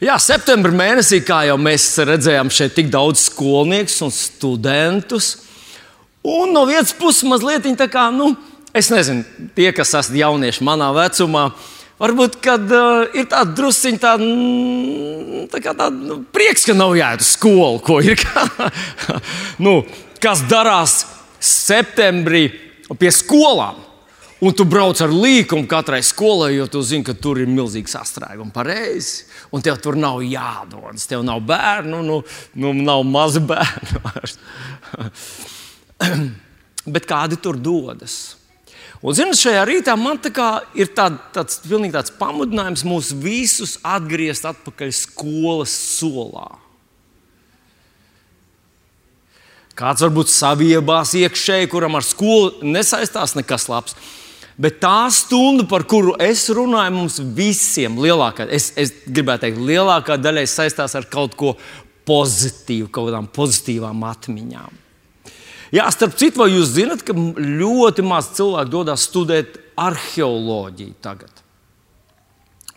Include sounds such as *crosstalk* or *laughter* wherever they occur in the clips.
Jā, septembrī mēnesī, kā jau mēs redzējām, šeit tik daudz skolnieku un studentus. Un no vienas puses, mazliet tā kā, nu, es nezinu, tie, kas esat jaunieši manā vecumā, varbūt kad, uh, ir tāda drusciņa, tā, tā kā tāda nu, prieks, ka nav jāiet uz skolu, ko ir. *laughs* nu, kas darās septembrī pie skolām? Un tu brauc ar līkumu katrai skolai, jo tu zini, ka tur ir milzīgs sastrēgums. Pareizi. Un tev tur nav jādodas. Tev nav bērnu, nu, nu nav mazi bērni. *clears throat* Bet kādi tur dodas? Un, zinot, šajā rītā man tā ir tād, tāds, tāds pamudinājums mūs visus atgriezt atpakaļ skolas solā. Kāds varbūt saviebās iekšēji, kuram ar skolu nesaistās nekas labs. Bet tā stunda, par kuru es runāju, mums visiem lielākā, es, es gribētu teikt, lielākā daļai saistās ar kaut ko pozitīvu, kaut kādām pozitīvām atmiņām. Jā, starp citu, vai jūs zinat, ka ļoti maz cilvēku dodas studēt arheoloģiju tagad?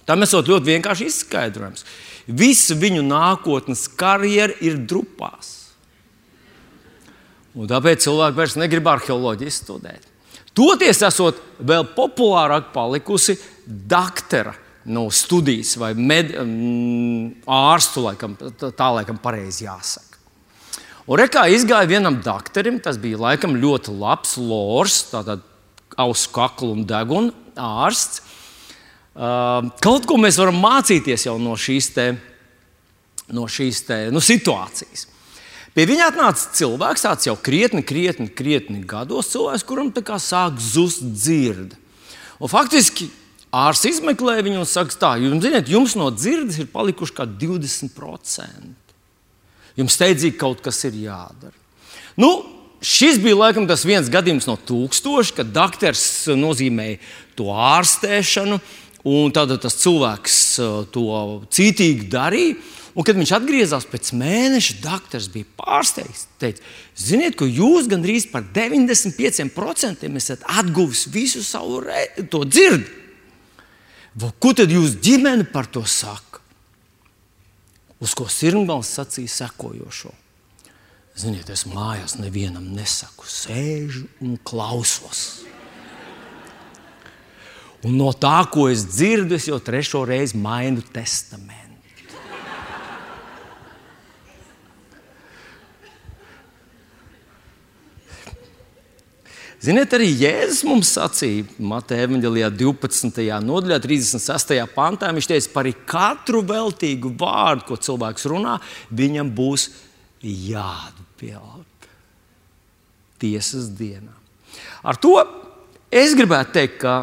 Tam esot ļoti vienkārši izskaidrojums. Visa viņu nākotnes karjera ir drupās. Un tāpēc cilvēki vairs negrib arheoloģiju studēt. Toties esot vēl populārāk palikusi doktora no studijas vai med, mm, ārstu, laikam, tā laikam pareizi jāsaka. Un rekā izgāja vienam doktoram, tas bija laikam ļoti labs lors, tātad ausu kaklu un deguna ārsts. Kaut ko mēs varam mācīties jau no šīs, te, no šīs te, nu, situācijas. Pie viņa atnāca cilvēks, tāds jau krietni, krietni, krietni gados, cilvēks, kuram sāk zust dzirde. Un faktiski ārsts izmeklēja viņu un saka, tā, jums, ziniet, jums no dzirdes ir palikuši kādi 20%. Jums steidzīgi kaut kas ir jādara. Nu, šis bija laikam tas viens gadījums no tūkstoša, kad doktors nozīmēja to ārstēšanu, un tad tas cilvēks uh, to cītīgi darīja. Un, kad viņš atgriezās pēc mēneša, doktors bija pārsteigts. Viņš teica, ziniet, ka jūs gandrīz par 95% esat atguvis visu savu re, dzirdi. Ko tad jūs ģimene par to saka? Uz ko Sirmgals sacīja sekojošo. Ziniet, es mājās nevienam nesaku, sēžu un klausos. Un no tā, ko es dzirdu, es jau trešo reizi mainu testamentu. Ziniet, arī Jēzus mums sacīja, Mateja Evanģelijā 12. nodaļā, 36. pantā. Viņš teica, par katru veltīgu vārdu, ko cilvēks runā, viņam būs jāatbild tiesas dienā. Ar to es gribētu teikt, ka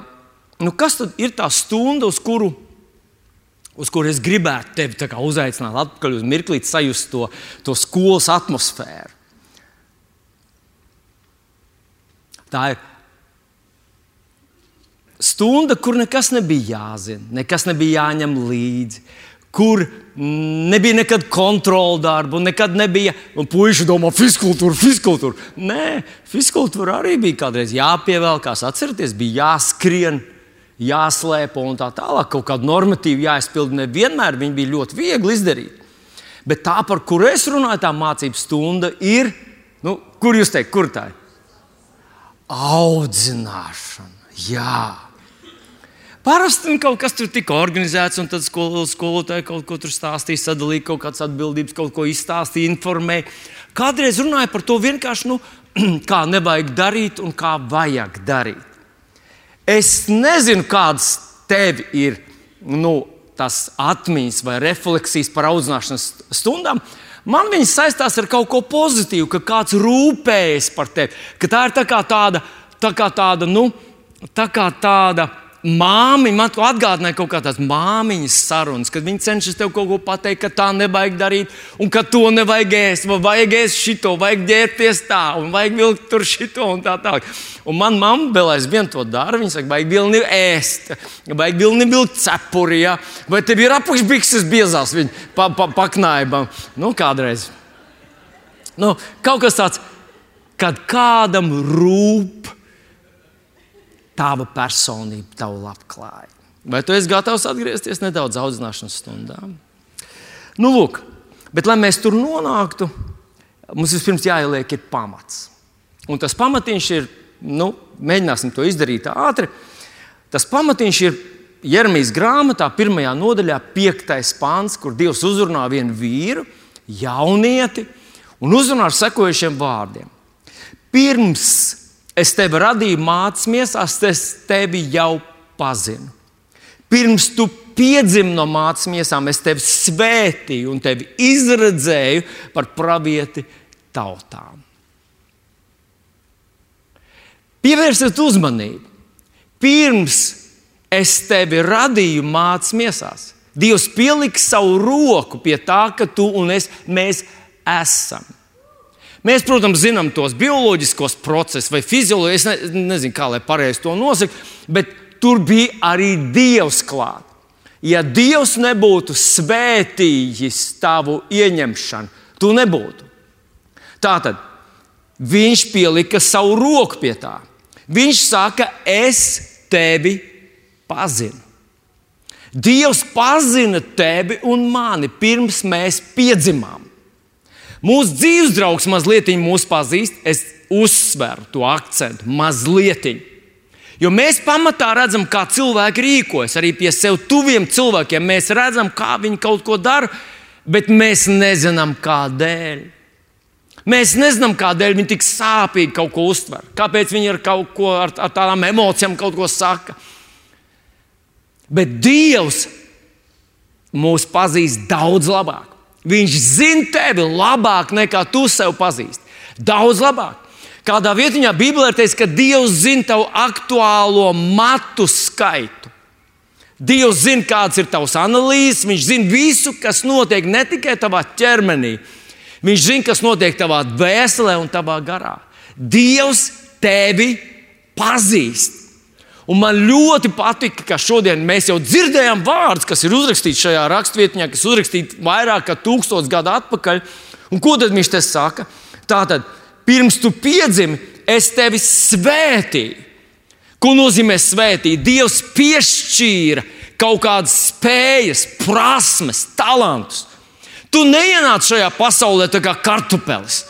nu, kas ir tā stunda, uz kuru, uz kuru es gribētu tevi uzaicināt, atpakaļ uz mirklīti sajust to, to skolas atmosfēru. Tā ir stunda, kur nekas nebija jāzina, nekas nebija jāņem līdzi. Kur nebija nekad kontrola darbu, nekad nebija. Un puiši domā, fiskultūra, fiskultūra. Nē, fiskultūra arī bija kādreiz jāpievelkās. Atcerieties, bija jāskrien, jāslēpo un tā tālāk. Kaut kāda normatīva jāizpild. Nevienmēr viņi bija ļoti viegli izdarīt. Bet tā, par kuru es runāju, tā mācību stunda ir, nu, kur jūs teikt, kur tā ir? Audzināšana. Jā. Parasti kaut kas tur tika organizēts, un tad skol, skolotāji kaut ko tur stāstīja, sadalīja kaut kādas atbildības, kaut ko izstāstīja, informēja. Kādreiz runāja par to vienkārši, nu, *clears throat* kā nevajag darīt un kā vajag darīt. Es nezinu, kādas tev ir nu, tas atmiņas vai refleksijas par audzināšanas stundām, Man viņas saistās ar kaut ko pozitīvu, ka kāds rūpējas par tevi. Ka tā ir tā kā tāda, tā kā tāda, nu, tā kā tāda māmiņa, man to atgādināja kaut kādas māmiņas sarunas, kad viņi cenšas tev kaut ko pateikt, ka tā nevajag darīt, un ka to nevajag ēst, vai vajag ēst šito, vajag ģērbties tā, un vajag vilkt tur šito un tā tālāk. Un man mamma vēl aizvien to dara. Viņa saka, vajag vilni ēst, vajag vilni vilkt cepuri, ja? vai tev ir apakšbikses biezās viņa pa, pa, paknājumam. Nu, kādreiz. Nu, kaut kas tāds, kad kādam rūp tava personība, tavu labklājību. Vai tu esi gatavs atgriezties nedaudz audzināšanas stundām? Nu, lūk, bet, lai mēs tur nonāktu, mums vispirms jāieliek ir pamats. Un tas pamatiņš ir, nu, mēģināsim to izdarīt ātri. Tas pamatiņš ir Jeremijas grāmatā, pirmajā nodaļā, piektais pāns, kur Dievs uzrunā vienu vīru, jaunieti, un uzrunā ar sekojušiem vārdiem. Pirms es tevi radīju mācīties, es tevi jau pazinu. Pirms tu piedzimi no mācīšanām, es tevi svētīju un tevi izredzēju par pravieti tautām. Pievērsiet uzmanību. Pirms es tevi radīju mācīšanās, Dievs pielika savu roku pie tā, ka tu un es mēs esam. Mēs, protams, zinām tos bioloģiskos procesus vai fizioloģiju. Es ne, nezinu, kā lai pareizi to nosaka, bet tur bija arī Dievs klāt. Ja Dievs nebūtu svētījis tavu ieņemšanu, tu nebūtu. Tātad viņš pielika savu roku pie tā. Viņš saka, es tevi pazinu. Dievs pazina tevi un mani pirms mēs piedzimām. Mūsu dzīves draugs mazliet mūs pazīst, es uzsveru to akcentu mazliet. Jo mēs pamatā redzam, kā cilvēki rīkojas. Arī pie sev tuviem cilvēkiem mēs redzam, kā viņi kaut ko dara, bet mēs nezinām, kādēļ. Mēs nezinām, kādēļ viņi tik sāpīgi kaut ko uztver. Kāpēc viņi ar kaut ko ar, ar tādām emocijām kaut ko saka. Bet Dievs mūs pazīst daudz labāk. Viņš zina tevi labāk nekā tu sev pazīsti. Daudz labāk. Kādā vietā Bībelē ir teikts, ka Dievs zina tavu aktuālo matu skaitu. Dievs zina, kāds ir tavs analīzes, Viņš zina visu, kas notiek ne tikai tavā ķermenī, Viņš zina, kas notiek tavā dvēselē un tavā garā. Dievs tevi pazīst. Un man ļoti patika, ka šodien mēs jau dzirdējām vārdus, kas ir uzrakstīti šajā raksturvietņā, kas ir uzrakstīti vairāk kā tūkstoš gadu atpakaļ. Un ko tad viņš te saka? Tātad, pirms tu piedzimi, es tevi svētīju. Ko nozīmē svētīt? Dievs piešķīra kaut kādas spējas, prasmes, talantus. Tu neienāc šajā pasaulē kā kartupelis.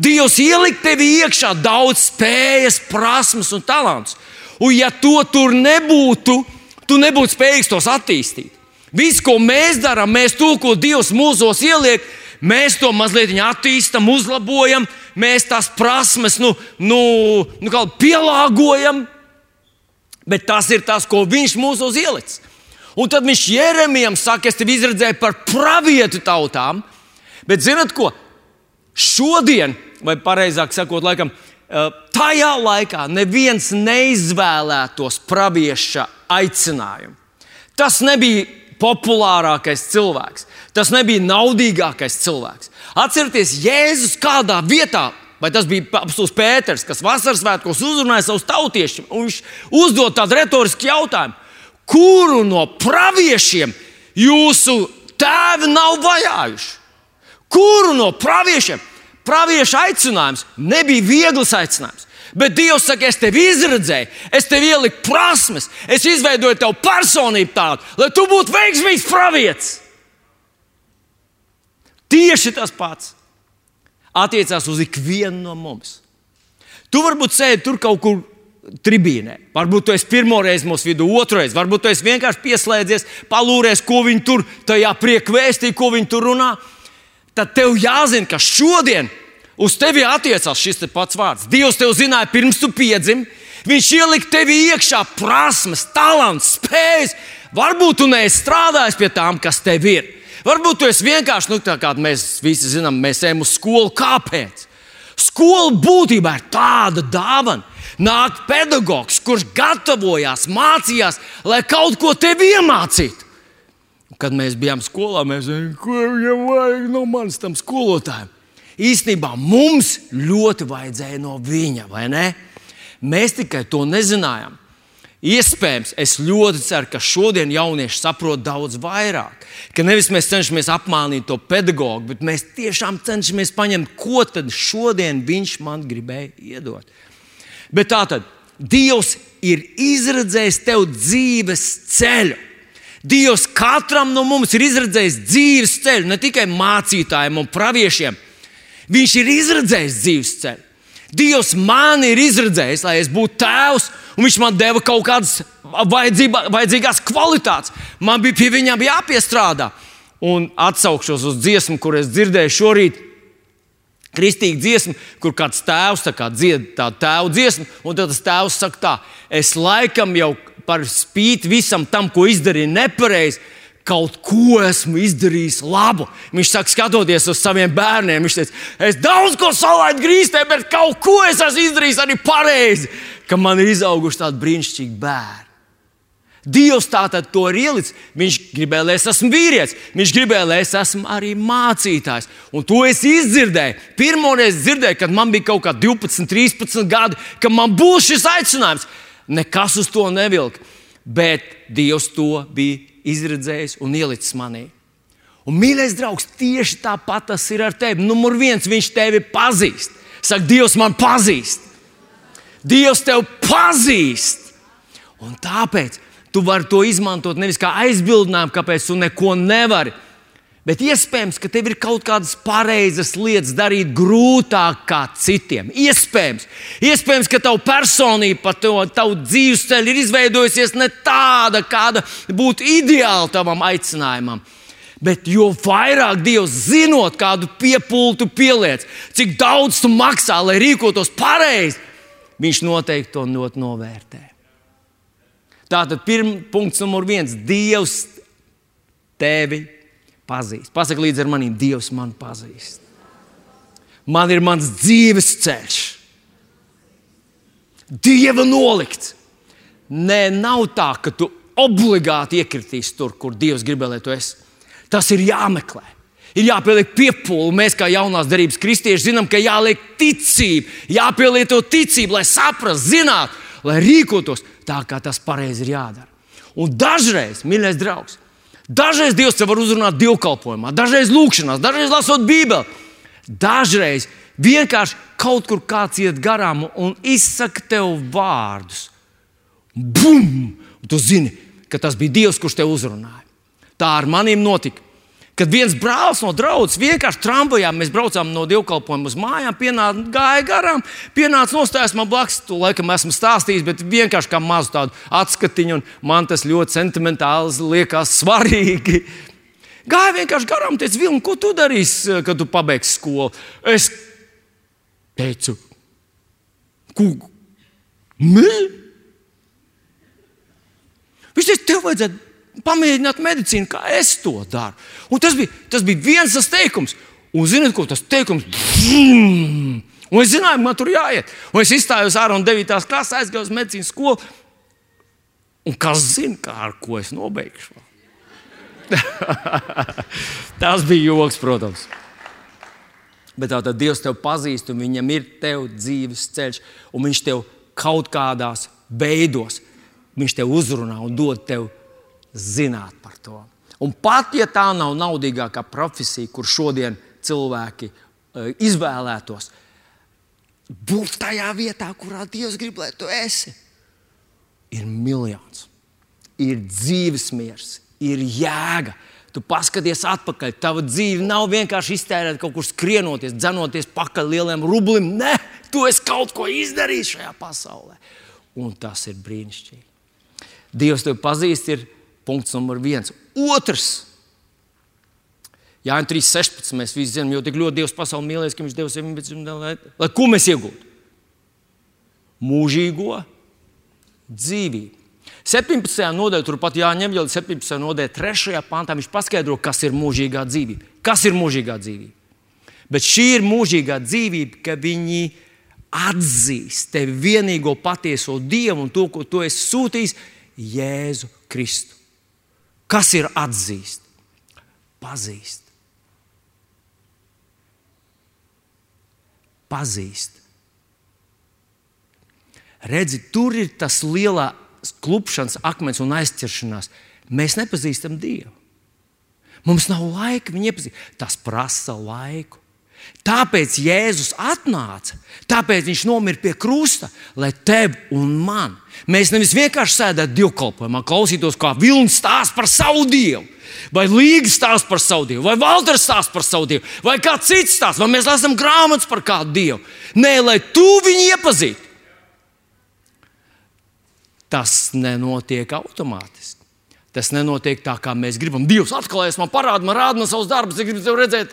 Dievs ielika tev iekšā daudz spējas, prasmes un talantus. Un, ja to tur nebūtu, tu nebūtu spējīgs tos attīstīt. Viss, ko mēs darām, mēs to, ko Dievs mūsos ieliek, mēs to mazliet attīstām, uzlabojam, mēs tās prasmes nu, nu, nu, pielāgojam. Bet tas ir tas, ko Viņš mūsos ielicis. Un tad viņš Jeremijam saka, es tevi izredzēju par pravietu tautām. Bet zinat ko? Šodien, vai pareizāk sakot, laikam, tajā laikā neviens neizvēlētos pravieša aicinājumu. Tas nebija populārākais cilvēks, tas nebija naudīgākais cilvēks. Atcerieties, Jēzus kādā vietā, vai tas bija apelsīns Pēters, kas vasaras svētkos uzrunāja savus tautiešus, un viņš uzdod tādu retorisku jautājumu, kuru no praviešiem jūsu tēvi nav vajājuši? Kuru no praviešiem? Pravieša aicinājums nebija viegls aicinājums. Bet Dievs saka, es tevi izredzēju, es tev ieliku prasmes, es izveidoju tev personību tādu, lai tu būtu veiksmīgs pravietis. Tieši tas pats attiecās uz ikvienu no mums. Tu varbūt sēdi tur kaut kur tribīnē. Varbūt tu esi pirmo reizi mūsu vidū, otru reizi. Varbūt tu esi vienkārši pieslēdzies, palūries, ko viņi tur tajā priekvēstī, ko viņi tur runā tad tev jāzina, ka šodien uz tevi attiecās šis pats vārds. Dievs tev zināja pirms tu piedzimi. Viņš ielika tevi iekšā prasmes, talants, spējas. Varbūt tu neesi strādājis pie tām, kas tev ir. Varbūt tu esi vienkārši, nu, tā kā mēs visi zinām, mēs ejam uz skolu. Kāpēc? Skola būtībā ir tāda dāvana. Nāk pedagogs, kurš gatavojās, mācījās, lai kaut ko tevi iemācītu. Kad mēs bijām skolā, mēs zinājām, ko viņam vajag no manis tam skolotājam. Īstenībā mums ļoti vajadzēja no viņa, vai ne? Mēs tikai to nezinājām. Iespējams, es ļoti ceru, ka šodien jaunieši saprot daudz vairāk. Ka nevis mēs cenšamies apmānīt to pedagogu, bet mēs tiešām cenšamies paņemt, ko tad šodien viņš man gribēja iedot. Bet tā tad Dievs ir izredzējis tev dzīves ceļu. Dievs katram no mums ir izredzējis dzīves ceļu, ne tikai mācītājiem un praviešiem. Viņš ir izredzējis dzīves ceļu. Dievs man ir izredzējis, lai es būtu tēvs, un viņš man deva kaut kādas vajadzīgās kvalitātes. Man bija pie viņiem jāpiestrādā. Un atsaukšos uz dziesmu, kur es dzirdēju šorīt. Kristīga dziesma, kur kāds tēvs kā dzied tādu tēvu dziesmu, un tad tas tēvs saka, tā, es laikam jau par spīti visam tam, ko izdarīju nepareizi, kaut ko esmu izdarījis labu. Viņš saka, skatoties uz saviem bērniem, viņš teica, es daudz ko salaidu grīstē, bet kaut ko es esmu izdarījis arī pareizi, ka man ir izauguši tādi brīnišķīgi bērni. Dievs tātad to ir ielicis. Viņš gribēja, lai es esmu vīrietis, viņš gribēja, lai es esmu arī mācītājs. Un to es izdzirdēju. Pirmoreiz dzirdēju, kad man bija kaut kādi 12, 13 gadi, ka man būs šis aicinājums. Nekas uz to nevilka. Bet Dievs to bija izredzējis un ielicis manī. Un, mīļais draugs, tieši tāpat tas ir ar tevi. Numur viens, viņš tevi pazīst. Saka, Dievs man pazīst. Dievs tevi pazīst. Un tāpēc tu vari to izmantot nevis kā aizbildinājumu, kāpēc tu neko nevari. Bet iespējams, ka tev ir kaut kādas pareizas lietas darīt grūtāk kā citiem. Iespējams, iespējams ka tava personība, tavu dzīves ceļu ir izveidojusies ne tāda, kāda būtu ideāla tavam aicinājumam. Bet jo vairāk Dievs zinot, kādu piepūli pieliec, cik daudz tu maksā, lai rīkotos pareizi, Viņš noteikti to novērtē. Tātad pirmais punkts, numur viens - Dievs tevi pazīst. Pasaka līdzi ar maniem, Dievs man pazīst. Man ir mans dzīves ceļš. Dieva nolikts. Nē, nav tā, ka tu obligāti iekritīsi tur, kur Dievs gribēja, lai tu esi. Tas ir jāmeklē. Ir jāpieliek piepūle. Mēs, kā jaunās darbības kristieši, zinām, ka jāliek ticība, jāpielieto ticība, lai saprastu, zinātu, lai rīkotos tā, kā tas pareizi ir jādara. Un dažreiz, mīļais draugs, Dažreiz Dievs var uzrunāt dievkalpojumā, dažreiz lūkšanās, dažreiz lasot Bībeli. Dažreiz vienkārši kaut kur kāds iet garām un izsaka tev vārdus. Bum! Un tu zini, ka tas bija Dievs, kurš te uzrunāja. Tā ar maniem notika. Kad viens brālis no draudzes vienkārši tramvajā, mēs braucām no dievkalpojuma uz mājām, pienāca, gāja garām, pienāca nostājās man blakus. To laikam esmu stāstījis, bet vienkārši kā mazu tādu atskatiņu, un man tas ļoti sentimentāli liekas svarīgi. Gāja vienkārši garām, teica, Vilni, ko tu darīsi, kad tu pabeigsi skolu? Es teicu, ko? Ne? Viņš teica, tev vajadzētu pamēģināt medicīnu, kā es to daru. Un tas bija, tas bija viens tas teikums. Un zinot, ko tas teikums? Brum! Un es zināju, man tur jāiet. Un es izstājos ārā un 9. klasē aizgāju uz medicīnas skolu. Un kas zina, kā ar ko es nobeigšu? *laughs* tas bija joks, protams. Bet tā tad Dievs tevi pazīst, un viņam ir tev dzīves ceļš, un viņš tev kaut kādās veidos, viņš tev uzrunā un dod tev zināt par to. Un pat ja tā nav naudīgākā profesija, kur šodien cilvēki uh, izvēlētos, būt tajā vietā, kurā Dievs grib, lai tu esi, ir miljons, ir dzīves miers, ir jēga. Tu paskaties atpakaļ. Tava dzīve nav vienkārši iztērēta kaut kur skrienoties, dzenoties pakaļ lieliem rublim. Nē, tu esi kaut ko izdarījis šajā pasaulē. Un tas ir brīnišķīgi. Dievs tevi pazīst, ir Punkts numur viens. Otrs. Jā, 3.16. Mēs visi zinām, jo tik ļoti Dievs pasauli mīlēs, ka Viņš devis sevi bezdzimumā, lai, lai ko mēs iegūtu? Mūžīgo dzīvību. 17. nodaļā, turpat Jāņem jau 17. nodaļā, 3. pantā viņš paskaidro, kas ir mūžīgā dzīvība. Kas ir mūžīgā dzīvība? Bet šī ir mūžīgā dzīvība, ka viņi atzīst tevi vienīgo patieso Dievu un to, ko tu esi sūtījis, Jēzu Kristu. Kas ir atzīst? Pazīst. Pazīst. Redzi, tur ir tas lielais klupšanas akmens un aizķeršanās. Mēs nepazīstam Dievu. Mums nav laika viņu iepazīt. Tas prasa laiku. Tāpēc Jēzus atnāca, tāpēc viņš nomira pie krusta, lai tev un man. Mēs nevis vienkārši sēdētu divkalpojumā, klausītos, kā Vilnis stāsta par savu dievu, vai Līga stāsta par savu dievu, vai Valters stāsta par savu dievu, vai kāds cits stāsta, vai mēs lasām grāmatas par kādu dievu. Nē, lai tu viņu iepazītu. Tas nenotiek automātiski. Tas nenotiek tā, kā mēs gribam. Dievs atklājas, man parāda, man rāda no savas darbus, es gribu redzēt.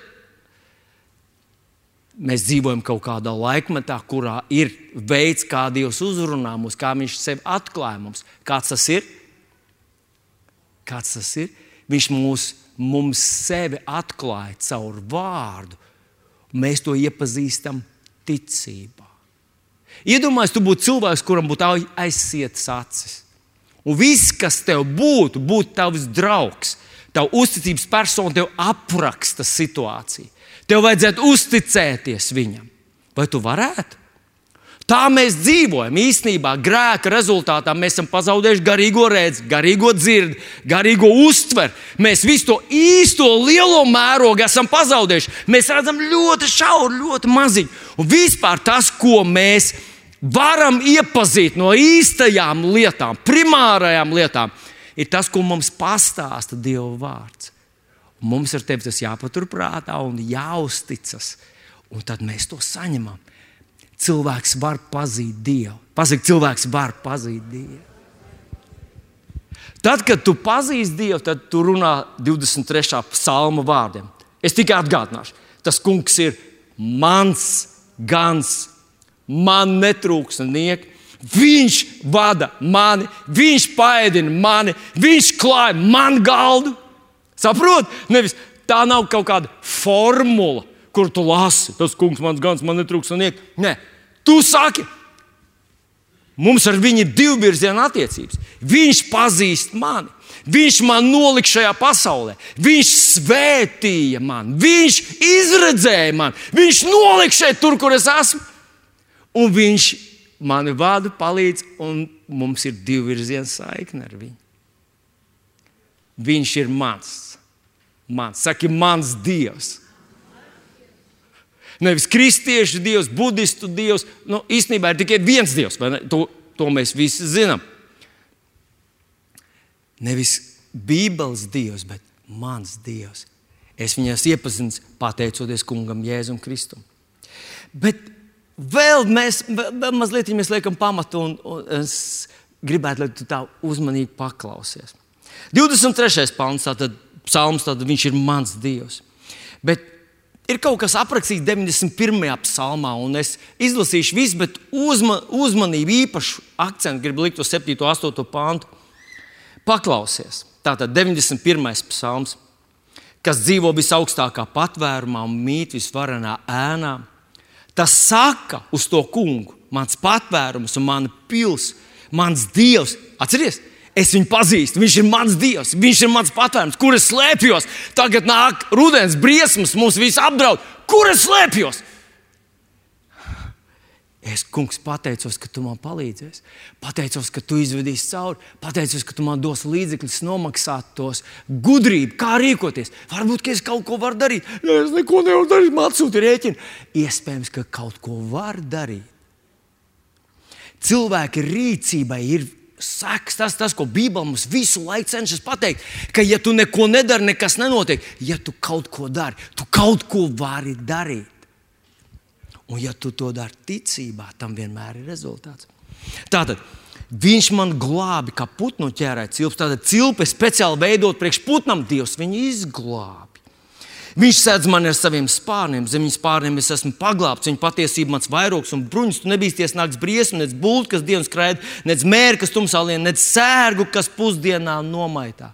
Mēs dzīvojam kaut kādā laikmetā, kurā ir veids, kā Dievs uzrunā mūs, kā Viņš sevi atklāja mums. Kāds tas ir? Kāds tas ir? Viņš mūs, mums sevi atklāja caur vārdu. Mēs to iepazīstam ticībā. Iedomājieties, tu būtu cilvēks, kuram būtu aizsietas acis. Un viss, kas tev būtu, būtu tavs draugs, tavs uzticības persona, tev apraksta situāciju. Tev vajadzētu uzticēties viņam. Vai tu varētu? Tā mēs dzīvojam. Īsnībā grēka rezultātā mēs esam pazaudējuši garīgo redzi, garīgo dzirdi, garīgo uztveri. Mēs visu to īsto lielo mērogu esam pazaudējuši. Mēs redzam ļoti šauru, ļoti maziņu. Un vispār tas, ko mēs varam iepazīt no īstajām lietām, primārajām lietām, ir tas, ko mums pastāsta Dieva vārds. Mums ar tevi tas jāpaturprātā un jāuzticas. Un tad mēs to saņemam cilvēks var pazīt Dievu. Pasaka, cilvēks var pazīt Dievu. Tad, kad tu pazīsti Dievu, tad tu runā 23. psalma vārdiem. Es tikai atgādināšu, tas kungs ir mans gans, man netrūks nieka. Viņš vada mani, viņš paēdina mani, viņš klāja man galdu. Saprot? Nevis tā nav kaut kāda formula, kur tu lasi. Tas kungs, mans gans, man netrūks nieka. Nē, Tu saki, mums ar viņu ir divvirziena attiecības. Viņš pazīst mani. Viņš man nolika šajā pasaulē, viņš svētīja mani, viņš izredzēja mani, viņš nolika šeit, tur, kur es esmu. Un viņš mani vada, palīdz, un mums ir divu virzienu saikne ar viņu. Viņš ir mans, mans, saki, mans dievs. Nevis kristiešu dievs, budistu dievs. Nu, īstenībā ir tikai viens dievs, to, to mēs visi zinām. Nevis Bībeles dievs, bet mans dievs. Es viņus iepazinu pateicoties kungam Jēzum Kristum. Bet vēl mēs vēl mazliet mēs liekam pamatu, un, un es gribētu, lai tu tā uzmanīgi paklausies. 23. pāns, tātad psalms, tad viņš ir mans dievs. Bet ir kaut kas aprakstīts 91. psalmā, un es izlasīšu visu, bet uzma, uzmanību īpašu akcentu gribu likt uz 7. un 8. pāntu. Paklausies, tātad 91. psalms, kas dzīvo visaugstākā patvērumā un mīt visvarenā ēnā. Tas saka uz to kungu, mans patvērums un mana pilsēta, mans dievs. Atcerieties, Es viņu pazīstu, viņš ir mans dievs, viņš ir mans patvērums, kur es slēpjos. Tagad nāk rudens, briesmas, mums viss apdraud. Kur es slēpjos? Es, kungs, pateicos, ka tu man palīdzēsi. Pateicos, ka tu izvedīsi cauri. Pateicos, ka tu man dos līdzekļus, nomaksāt tos gudrību, kā rīkoties. Varbūt, ka es kaut ko varu darīt. Ja es neko nevaru darīt, man atsūti rēķinu. Iespējams, ka kaut ko var darīt. Cilvēka rīcībai ir sekas, tas, tas, ko Bībele mums visu laiku cenšas pateikt, ka, ja tu neko nedari, nekas nenotiek. Ja tu kaut ko dari, tu kaut ko vari darīt. Un, ja tu to dari ticībā, tam vienmēr ir rezultāts. Tātad viņš man glābi, kā putnu ķērē cilps. Tātad cilpe speciāli veidot priekš putnam, Dievs viņu izglābi. Viņš sēdz mani ar saviem spārniem, zem viņa spārniem es esmu paglābts. Viņa patiesība mans vairogs un bruņas. Tu nebīsties naktas briesmu, nec būtu, kas dienas skraida, nec mēra, kas tumsā lien, nec sērgu, kas pusdienā nomaitā.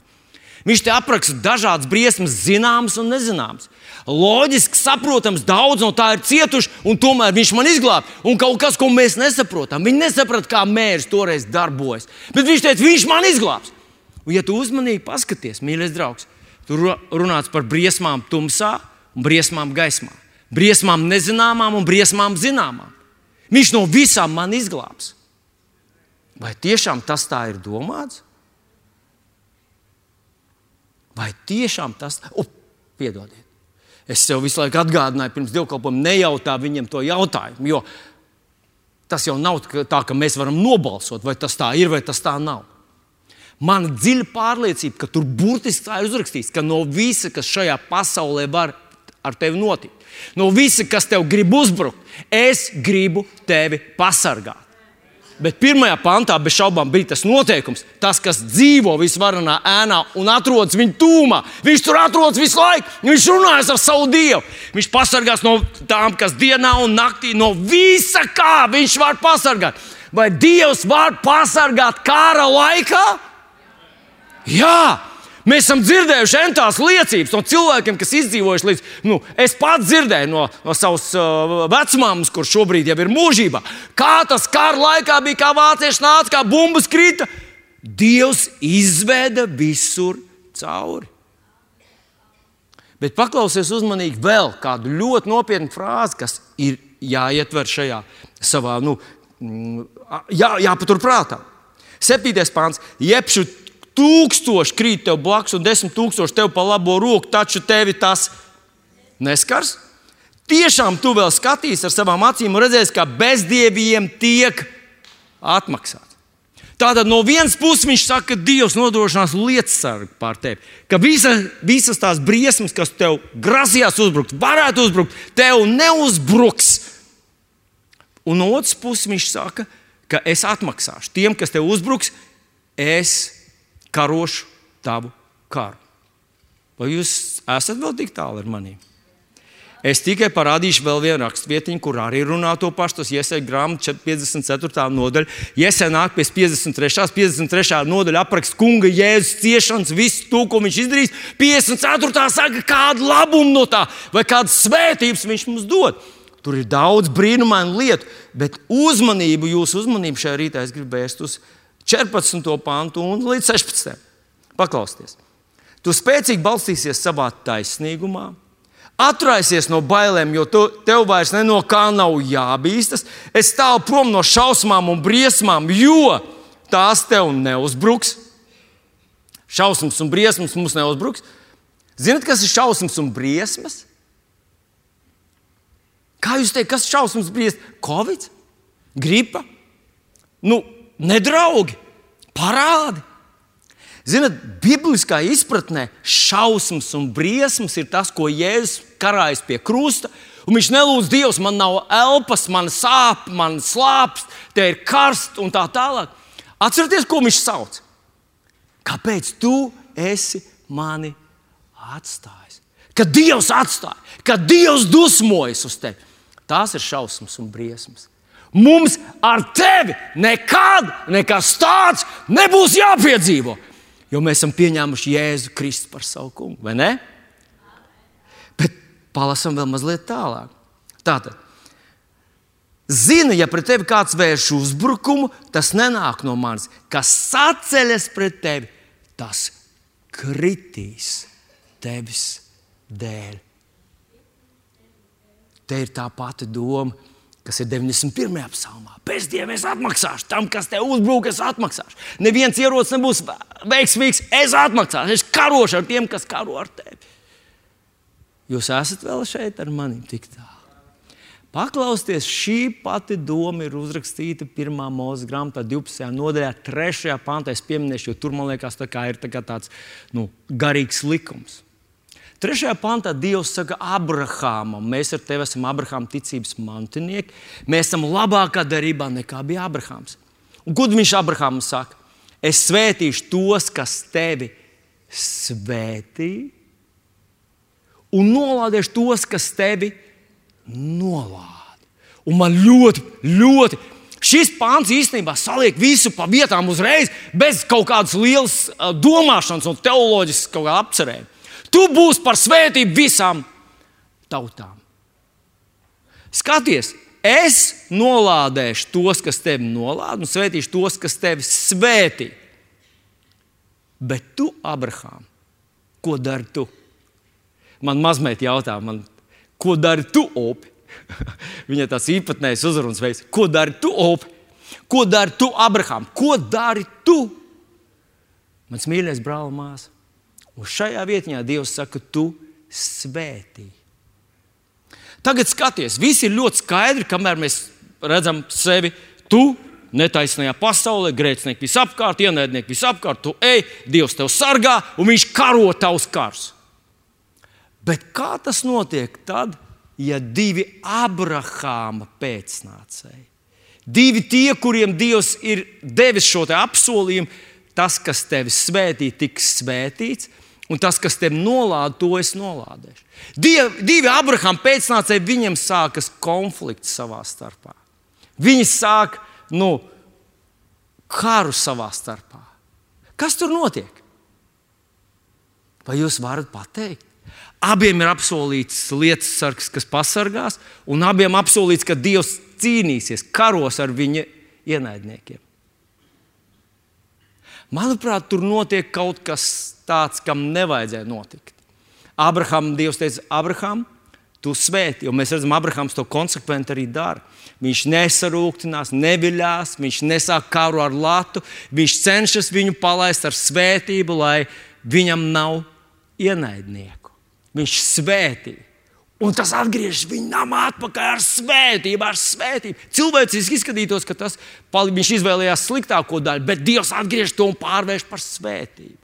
Viņš te apraksta dažādas briesmas, zināmas un nezināmas. Loģiski, saprotams, daudz no tā ir cietuši, un tomēr viņš man izglāba. Un kaut kas, ko mēs nesaprotam, viņi nesaprata, kā mērs toreiz darbojas. Bet viņš teica, viņš man izglābs. Un, ja tu uzmanīgi paskaties, mīļais draugs, Tur runāts par briesmām tumsā un briesmām gaismā. Briesmām nezināmām un briesmām zināmām. Viņš no visām man izglābs. Vai tiešām tas tā ir domāts? Vai tiešām tas ir? Piedodiet, Es sev visu laiku atgādināju, pirms dievkalpojuma nejautā viņam to jautājumu. Jo tas jau nav tā, ka mēs varam nobalsot, vai tas tā ir vai tas tā nav. Man ir dziļa pārliecība, ka tur burtiski tā ir uzrakstīts, ka no visa, kas šajā pasaulē var ar tevi notikt, no visa, kas tev grib uzbrukt, es gribu tevi pasargāt. Bet pirmajā pantā bez šaubām bija tas noteikums. Tas, kas dzīvo visvarenā ēnā un atrodas viņa tūmā, viņš tur atrodas visu laiku. Viņš runājas ar savu dievu. Viņš pasargās no tām, kas dienā un naktī, no visa kā viņš var pasargāt. Vai Dievs var pasargāt kara laikā? Jā, Mēs esam dzirdējuši entās liecības no cilvēkiem, kas izdzīvojuši līdz. Nu, es pats dzirdēju no, no savas uh, vecmāmas, kurš šobrīd jau ir mūžībā, kā tas kara laikā bija, kā vācieši nāca, kā bumbas krita. Dievs izveda visur cauri. Bet paklausies uzmanīgi vēl kādu ļoti nopietnu frāzi, kas ir jāietver šajā savā, nu, mm, jā, jāpaturprātā. Septītais pāns. Jebšu tūkstoši krīt tev blakus un desmit tūkstoši tev pa labo roku, taču tevi tas neskars. Tiešām tu vēl skatīsies ar savām acīm un redzēsi, kā bezdieviem tiek atmaksāts. Tātad no vienas puses viņš saka, ka Dievs nodrošinās lietasargu pār tevi. Ka visa, visas tās briesmas, kas tev grasījās uzbrukt, varētu uzbrukt, tev neuzbruks. Un no otras puses viņš saka, ka es atmaksāšu tiem, kas tev uzbruks, es karošu tavu karu. Vai jūs esat vēl tik tālu ar maniem? Es tikai parādīšu vēl vienu rakstvietiņu, kur arī runā to pašu. Tas iesaistās grāmatā 54. nodaļa. Iesaistās pie 53. 53. nodaļa apraksta kunga jēzus ciešanas, visu to, ko viņš izdarīs. 54. saka, kādu labumu no tā, vai kādas svētības viņš mums dod. Tur ir daudz brīnumainu lietu, bet uzmanību, jūsu uzmanību šajā rītā es gribu vērst uz 14. pantu un līdz 16. Paklausieties! Tu spēcīgi balstīsies savā taisnīgumā, Atraisies no bailēm, jo tu, tev vairs no kā nav jābīstas. Es stāvu prom no šausmām un briesmām, jo tās tev neuzbruks. Šausmas un briesmas mums neuzbruks. Ziniet, kas ir šausmas un briesmas? Kā jūs teikt, kas ir šausmas un briesmas? Covid, gripa, nu, nedraugi, parādi. Ziniet, bibliskā izpratnē šausmas un briesmas ir tas, ko Jēzus karājas pie krusta. Un viņš nelūdz Dievs, man nav elpas, man sāp, man slāpst, te ir karsts un tā tālāk. Atcerieties, ko viņš sauc. Kāpēc tu esi mani atstājis? Kad Dievs atstāja, kad Dievs dusmojas uz tevi, tās ir šausmas un briesmas. Mums ar tevi nekad nekas tāds nebūs jāpiedzīvo jo mēs esam pieņēmuši Jēzu Kristu par savu kungu, vai ne? Bet palasam vēl mazliet tālāk. Tātad, zini, ja pret tevi kāds vērš uzbrukumu, tas nenāk no manis. Kas sacēlies pret tevi, tas kritīs tevis dēļ. Te ir tā pati doma kas ir 91. psalmā. Pēc dieva es atmaksāšu tam, kas te uzbrūk, es atmaksāšu. Neviens ierocis nebūs veiksmīgs, es atmaksāšu. Es karošu ar tiem, kas karo ar tevi. Jūs esat vēl šeit ar mani tik tālu. Paklausieties, šī pati doma ir uzrakstīta 1. mūža grāmatā, 12. nodaļā, 3. pantā. Es pieminēšu, jo tur man liekas, tā ir tā tāds nu, garīgs likums. Trešajā pantā Dievs saka Abrahamam, mēs ar tevi esam Abrahama ticības mantinieki, mēs esam labākā darībā nekā bija Abrahams. Un ko viņš Abrahamam saka? Es svētīšu tos, kas tevi svētī, un nolādēšu tos, kas tevi nolāda. Un man ļoti, ļoti šis pāns īstenībā saliek visu pa vietām uzreiz, bez kaut kādas lielas domāšanas un teoloģiskas apcerējuma. Tu būsi par svētību visām tautām. Skaties, es nolādēšu tos, kas tevi nolāda, un svētīšu tos, kas tevi svētī. Bet tu, Abrahām, ko dari tu? Man mazmeita jautā, man, ko dari tu, Opi? *laughs* Viņa tāds īpatnējs uzrunas veids. Ko dari tu, Opi? Ko dari tu, Abrahām? Ko dari tu? Mans mīļais brāl, māsa. Un šajā vietā Dievs saka, tu svētī Tagad skaties, viss ir ļoti skaidri, kamēr mēs redzam sevi. Tu netaisnajā pasaulē, grēcinieki visapkārt, ienaidnieki visapkārt, tu ej, Dievs tevi sargā un viņš karo tavus karus. Bet kā tas notiek tad, ja divi Abrahāma pēcnācēji, divi tie, kuriem Dievs ir devis šo apsolījumu, tas, kas tevi svētī, tiks svētīts, un tas, kas tevi nolāda, to es nolādēšu. Divi, divi Abrahāma pēcnācēji, viņiem sākas konflikts savā starpā. Viņi sāk nu, karu savā starpā. Kas tur notiek? Vai jūs varat pateikt? Abiem ir apsolīts lietas sargs, kas pasargās, un abiem apsolīts, ka Dievs cīnīsies, karos ar viņa ienaidniekiem. Manuprāt, tur notiek kaut kas tāds, kam nevajadzēja notikt. Abraham, Dievs teica, Abraham, tu svēti, jo mēs redzam, Abrahams to konsekventi arī dara. Viņš nesarūktinās, neviļās, viņš nesāk karu ar latu, viņš cenšas viņu palaist ar svētību, lai viņam nav ienaidnieku. Viņš svētī. Un tas atgriežas viņa namā atpakaļ ar svētību, ar svētību. Cilvēciski izskatītos, ka tas viņš izvēlējās sliktāko daļu, bet Dievs atgriež to un pārvērš par svētību.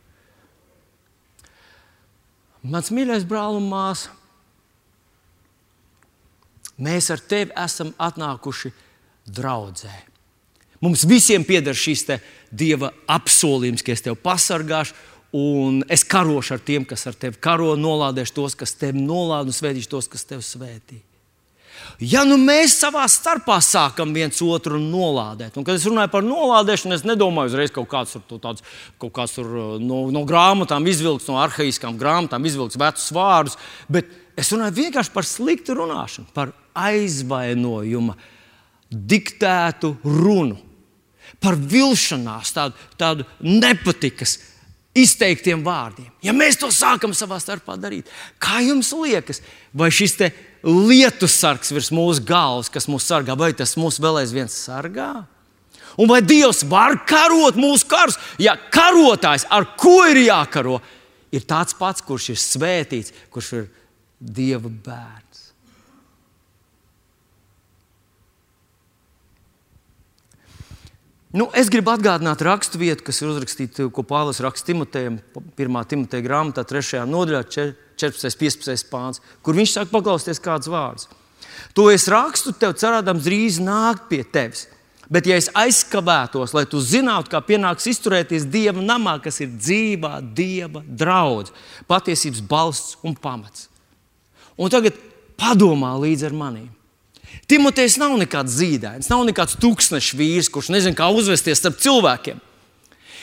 Mans mīļais brāl un māsa, mēs ar tevi esam atnākuši draudzē. Mums visiem pieder šis Dieva apsolījums, ka es tevi pasargāšu Un es karošu ar tiem, kas ar tevi karo, nolādēšu tos, kas tevi nolāda, un svētīšu tos, kas tevi svētī. Ja nu mēs savā starpā sākam viens otru nolādēt, un kad es runāju par nolādēšanu, es nedomāju uzreiz kaut kāds tur, tāds, kaut kāds tur uh, no, no grāmatām izvilkts, no arhāiskām grāmatām izvilkts vecus vārdus, bet es runāju vienkārši par sliktu runāšanu, par aizvainojuma diktētu runu, par vilšanās, tādu, tādu nepatikas izteiktiem vārdiem. Ja mēs to sākam savā starpā darīt, kā jums liekas, vai šis lietu sargs virs mūsu galvas, kas mūs sargā, vai tas mūs vēl aizvien sargā? Un vai Dievs var karot mūsu karus? Ja karotājs, ar ko ir jākaro, ir tāds pats, kurš ir svētīts, kurš ir Dieva bērns. Nu, es gribu atgādināt rakstu vietu, kas ir uzrakstīta, ko Pāvils raksta Timotejam, 1. Timoteja grāmatā, 3. nodaļā, 14. 15. pāns, kur viņš sāk paklausties kādus vārdus. To es rakstu tev, cerādams, drīz nākt pie tevis. Bet, ja es aizskavētos, lai tu zinātu, kā pienāks izturēties Dieva namā, kas ir dzīvā Dieva draugs, patiesības balsts un pamats. Un tagad padomā līdzi ar maniem. Timotejs nav nekāds zīdainis, nav nekāds tūkstošs vīrs, kurš nezina, kā uzvesties starp cilvēkiem.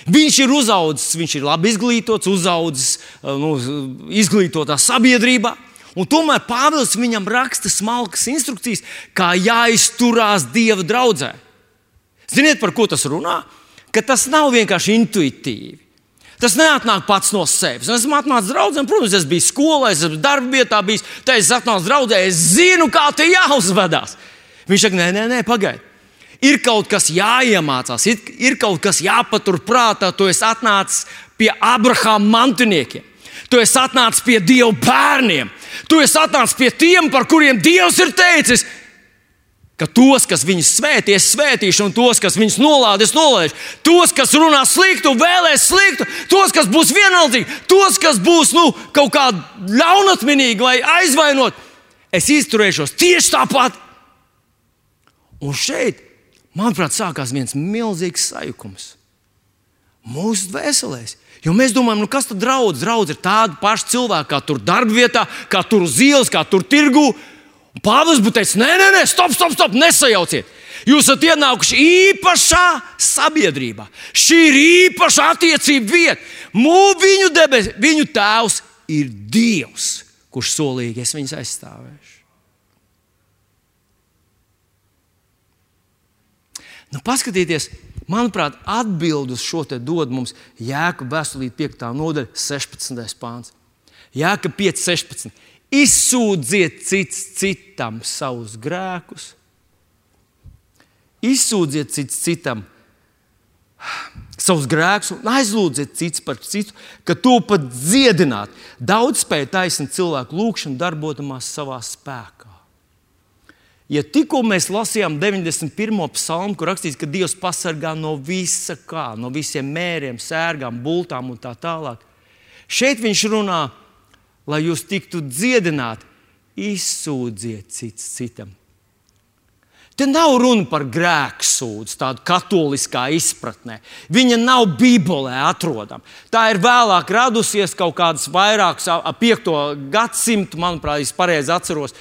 Viņš ir uzaugusi, viņš ir labi izglītots, uzaugusi eh, nu, izglītotā sabiedrībā. Un tomēr Pāvils viņam raksta smalkas instrukcijas, kā jāizturās Dieva draudzē. Ziniet, par ko tas runā? Ka tas nav vienkārši intuitīvi. Tas neatnāk pats no sevis. Es esmu atnācis draudzē, protams, es biju skolā, es esmu darba vietā, bijis, tā es atnācu draudzē, es zinu, kā te jāuzvedās. Viņš saka, nē, nē, nē pagaidi. Ir kaut kas jāiemācās, ir, ir kaut kas jāpatur prātā. Tu esi atnācis pie Abrahama mantiniekiem, tu esi atnācis pie Dieva bērniem, tu esi atnācis pie tiem, par kuriem Dievs ir teicis, ka tos, kas viņus svētī, es svētīšu, un tos, kas viņus nolādē, es nolādēšu. Tos, kas runā sliktu, vēlēs sliktu, tos, kas būs vienaldzīgi, tos, kas būs nu, kaut kā ļaunatminīgi vai aizvainot, es izturēšos tieši tāpat. Un šeit, manuprāt, sākās viens milzīgs sajukums mūsu dvēselēs. Jo mēs domājam, nu kas tad draudz? Draudz ir tādi paši cilvēki, kā tur darbvietā, kā tur uz ielas, kā tur tirgū. Pāvils būtu teicis, nē, nē, nē, stop, stop, stop, nesajauciet. Jūs esat ienākuši īpašā sabiedrībā. Šī ir īpaša attiecība vieta. Mūsu viņu, debes, viņu tēvs ir Dievs, kurš solīgi es viņus aizstāvēšu. Nu, paskatieties, manuprāt, atbildus šo te dod mums Jēkabā vēstulīt 5. nodaļa, 16. pāns. Jēkabā 5, 16. Izsūdziet cits citam savus grēkus, izsūdziet cits citam savus grēkus un aizlūdziet cits par citu, ka to pat dziedināt. Daudz spēja taisnīt cilvēku lūgšanu, darbotamās savā spēkā. Ja tikko mēs lasījām 91. psalmu, kur rakstīts, ka Dievs pasargā no visa kā, no visiem mēriem, sērgām, bultām un tā tālāk, šeit viņš runā, lai jūs tiktu dziedināti, izsūdziet cits citam. Te nav runa par grēku sūdzu, tādu katoliskā izpratnē. Viņa nav Bībelē atrodama. Tā ir vēlāk radusies kaut kādas vairākas, ap 5. gadsimtu, manuprāt, es pareizi atceros.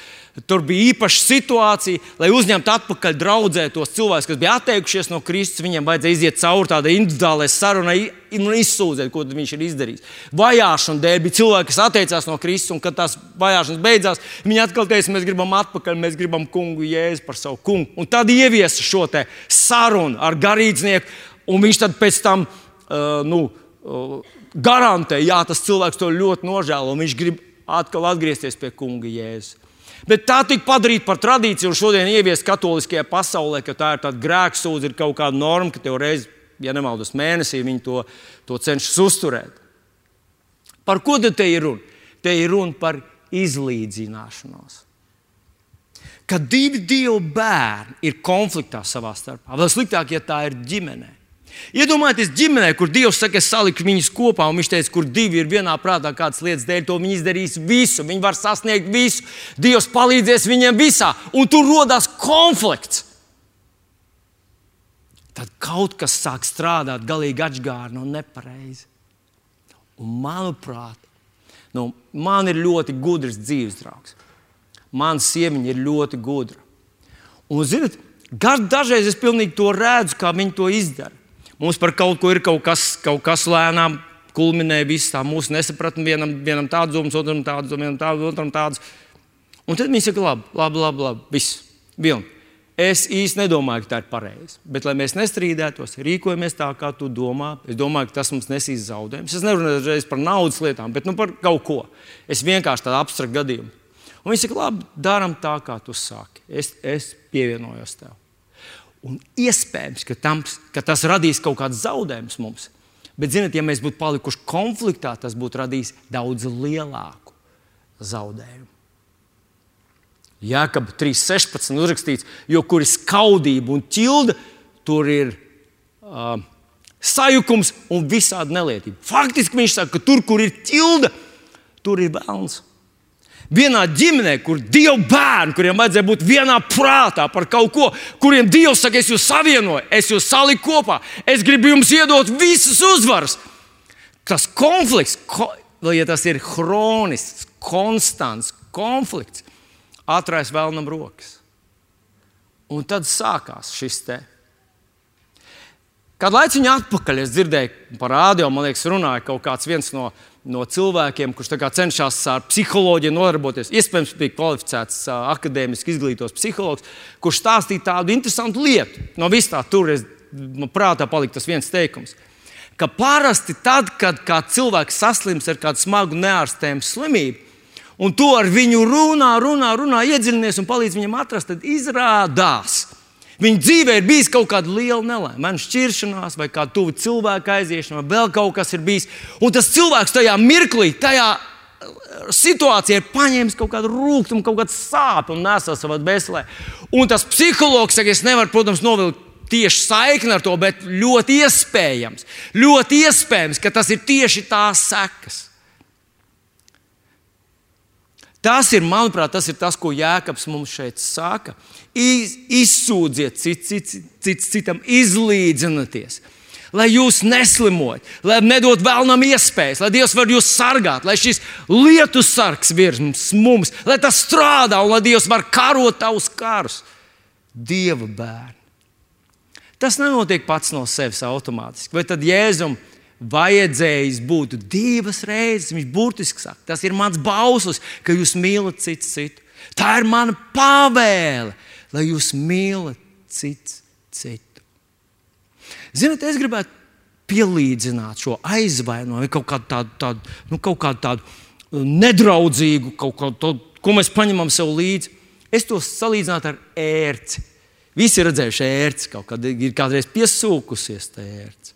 Tur bija īpaša situācija, lai uzņemtu atpakaļ draudzē tos cilvēkus, kas bija atteikušies no Kristus. Viņiem vajadzēja iziet cauri tādai individuālai sarunai un izsūdzēt, ko viņš ir izdarījis. Vajāšana dēļ bija cilvēki, kas atteicās no Kristus, un kad tās vajāšanas beidzās, viņi atkal teica, mēs gribam atpakaļ, mēs gribam kungu jēzu par savu kungu. Un tad ieviesa šo sarunu ar garīdznieku, un viņš tad pēc tam uh, nu, uh, garantē, jā, tas cilvēks to ļoti nožēlo, viņš grib atkal atgriezties pie kunga jēzus. Bet tā tika padarīta par tradīciju un šodien ieviest katoliskajā pasaulē, ka tā ir tāda grēksūdzība, ir kaut kāda norma, ka tev reizi, ja nemaldos, mēnesī viņi to, to cenšas uzturēt. Par ko tad te ir runa? Te ir runa par izlīdzināšanos. Kad divi dievu bērni ir konfliktā savā starpā, vēl sliktāk, ja tā ir ģimenē. Iedomājieties, ģimenē, kur Dievs saka, es saliku viņus kopā, un viņš teica, kur divi ir vienā prātā, kādas lietas dēļ, to viņi izdarīs visu. Viņi var sasniegt visu. Dievs palīdzēs viņiem visā, un tur rodas konflikts. Tad kaut kas sāk strādāt galīgi atgādni un nepareizi. Un manuprāt, nu, man ir ļoti gudrs dzīves draugs. Mana sieviņa ir ļoti gudra. Un, zinot, dažreiz es pilnīgi to redzu, kā viņi to izdara. Mums par kaut ko ir kaut kas, kaut kas lēnām kulminē, viss tā mūsu nesapratne. Vienam, vienam tāds domas, otram tāds, vienam tāds, otram tāds. Un tad viņi saka, labi, labi, labi, labi viss. Vilni. Es īsti nedomāju, ka tā ir pareizi. Bet, lai mēs nestrīdētos, rīkojamies tā, kā tu domā, es domāju, ka tas mums nesīs zaudējumus. Es nerunāju reiz par naudas lietām, bet nu, par kaut ko. Es vienkārši tādu abstraktu gadījumu. Un viņi saka, labi, darām tā, kā tu saki. Es, es pievienojos tev. Un iespējams, ka, tam, ka tas radīs kaut kādus zaudējumus mums. Bet, zinot, ja mēs būtu palikuši konfliktā, tas būtu radījis daudz lielāku zaudējumu. Jēkab 3.16. uzrakstīts, jo kur ir skaudība un ķilda, tur ir uh, sajukums un visādi nelietība. Faktiski viņš saka, ka tur, kur ir ķilda, tur ir vēlns vienā ģimenē, kur divi bērni, kuriem vajadzēja būt vienā prātā par kaut ko, kuriem Dievs saka, es jūs savienoju, es jūs saliku kopā, es gribu jums iedot visas uzvaras. Tas konflikts, ko, ja tas ir kronisks, konstants konflikts, atraisa vēlnam rokas. Un tad sākās šis te. Kādu laiku atpakaļ es dzirdēju par rādio, man liekas, runāja kaut kāds no no cilvēkiem, kurš cenšas ar psiholoģiju nodarboties. Iespējams, bija kvalificēts akadēmiski izglītots psihologs, kurš stāstīja tādu interesantu lietu. No vis tā tur es, man prātā palika tas viens teikums. Ka parasti tad, kad cilvēks saslims ar kādu smagu neārstējumu slimību, un to ar viņu runā, runā, runā, iedziļinies un palīdz viņam atrast, tad izrādās, ka Viņa dzīvē ir bijis kaut kāda liela nelaime, nu šķiršanās, vai kāda tuva cilvēka aiziešana, vai vēl kaut kas ir bijis. Un tas cilvēks tajā mirklī, tajā uh, situācijā ir paņēmis kaut kādu rūkumu, kaut kādu sāpju un nesā savā dvēselē. Un tas psihologs saka, es nevaru, protams, novilkt tieši saikni ar to, bet ļoti iespējams, ļoti iespējams, ka tas ir tieši tās sekas. Tas ir, manuprāt, tas ir tas, ko Jēkabs mums šeit saka. Iz, izsūdziet cits, cits, cits citam, izlīdzinieties. Lai jūs neslimojat, lai nedod vēlnam iespējas, lai Dievs var jūs sargāt, lai šis lietu sargs virs mums, lai tas strādā un lai Dievs var karot tavus karus. Dieva bērni. Tas nenotiek pats no sevis automātiski. Vai tad Jēzum vajadzējis būt divas reizes. Viņš burtiski saka, tas ir mans bauslis, ka jūs mīlat citu citu. Tā ir mana pavēle, lai jūs mīlat citu citu. Ziniet, es gribētu pielīdzināt šo aizvainojumu, kaut kādu tādu, tādu, nu, kaut kādu tādu uh, nedraudzīgu, kaut ko tādu, ko mēs paņemam sev līdzi. Es to salīdzinātu ar ērci. Visi ir redzējuši ērci, kaut kad ir kādreiz piesūkusies tā ērci.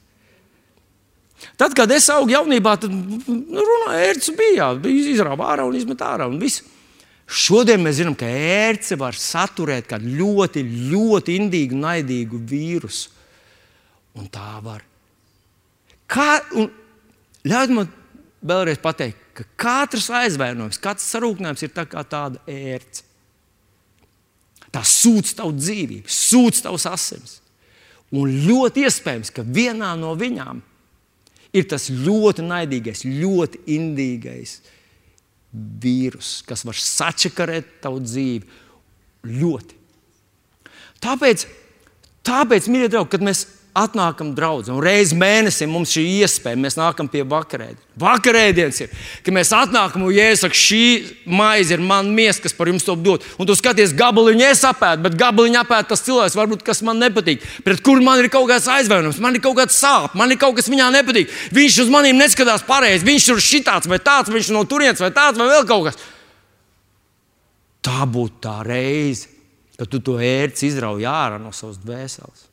Tad, kad es augu jaunībā, tad nu, runāju, ērts bija, bija izrāva ārā un izmet ārā. Un viss. Šodien mēs zinām, ka ērce var saturēt kādu ļoti, ļoti indīgu, naidīgu vīrusu. Un tā var. Kā, ļaujiet man vēlreiz pateikt, ka katrs aizvainojums, katrs sarūknējums ir tā kā tāda ērce. Tā sūdz tavu dzīvību, sūdz tavus asinis. Un ļoti iespējams, ka vienā no viņām ir tas ļoti naidīgais, ļoti indīgais vīrus, kas var sačakarēt tavu dzīvi. Ļoti. Tāpēc, tāpēc mīļie draugi, kad mēs atnākam draudzē, un reizes mēnesī mums šī iespēja, mēs nākam pie vakarēdienas. Vakarēdienas ir, ka mēs atnākam un saka, šī maize ir man miesa, kas par jums to dod. Un tu skaties, gabaliņu es apēdu, bet gabaliņu apēdu tas cilvēks, varbūt, kas man nepatīk, pret kuru man ir kaut kāds aizvainojums, man ir kaut kāds sāpes, man ir kaut kas viņā nepatīk. Viņš uz maniem neskatās pareizi, viņš ir šitāds vai tāds, viņš no turienes vai tāds vai vēl kaut kas. Tā būtu tā reize, kad tu to ērci izrauj ārā no savas dvēseles.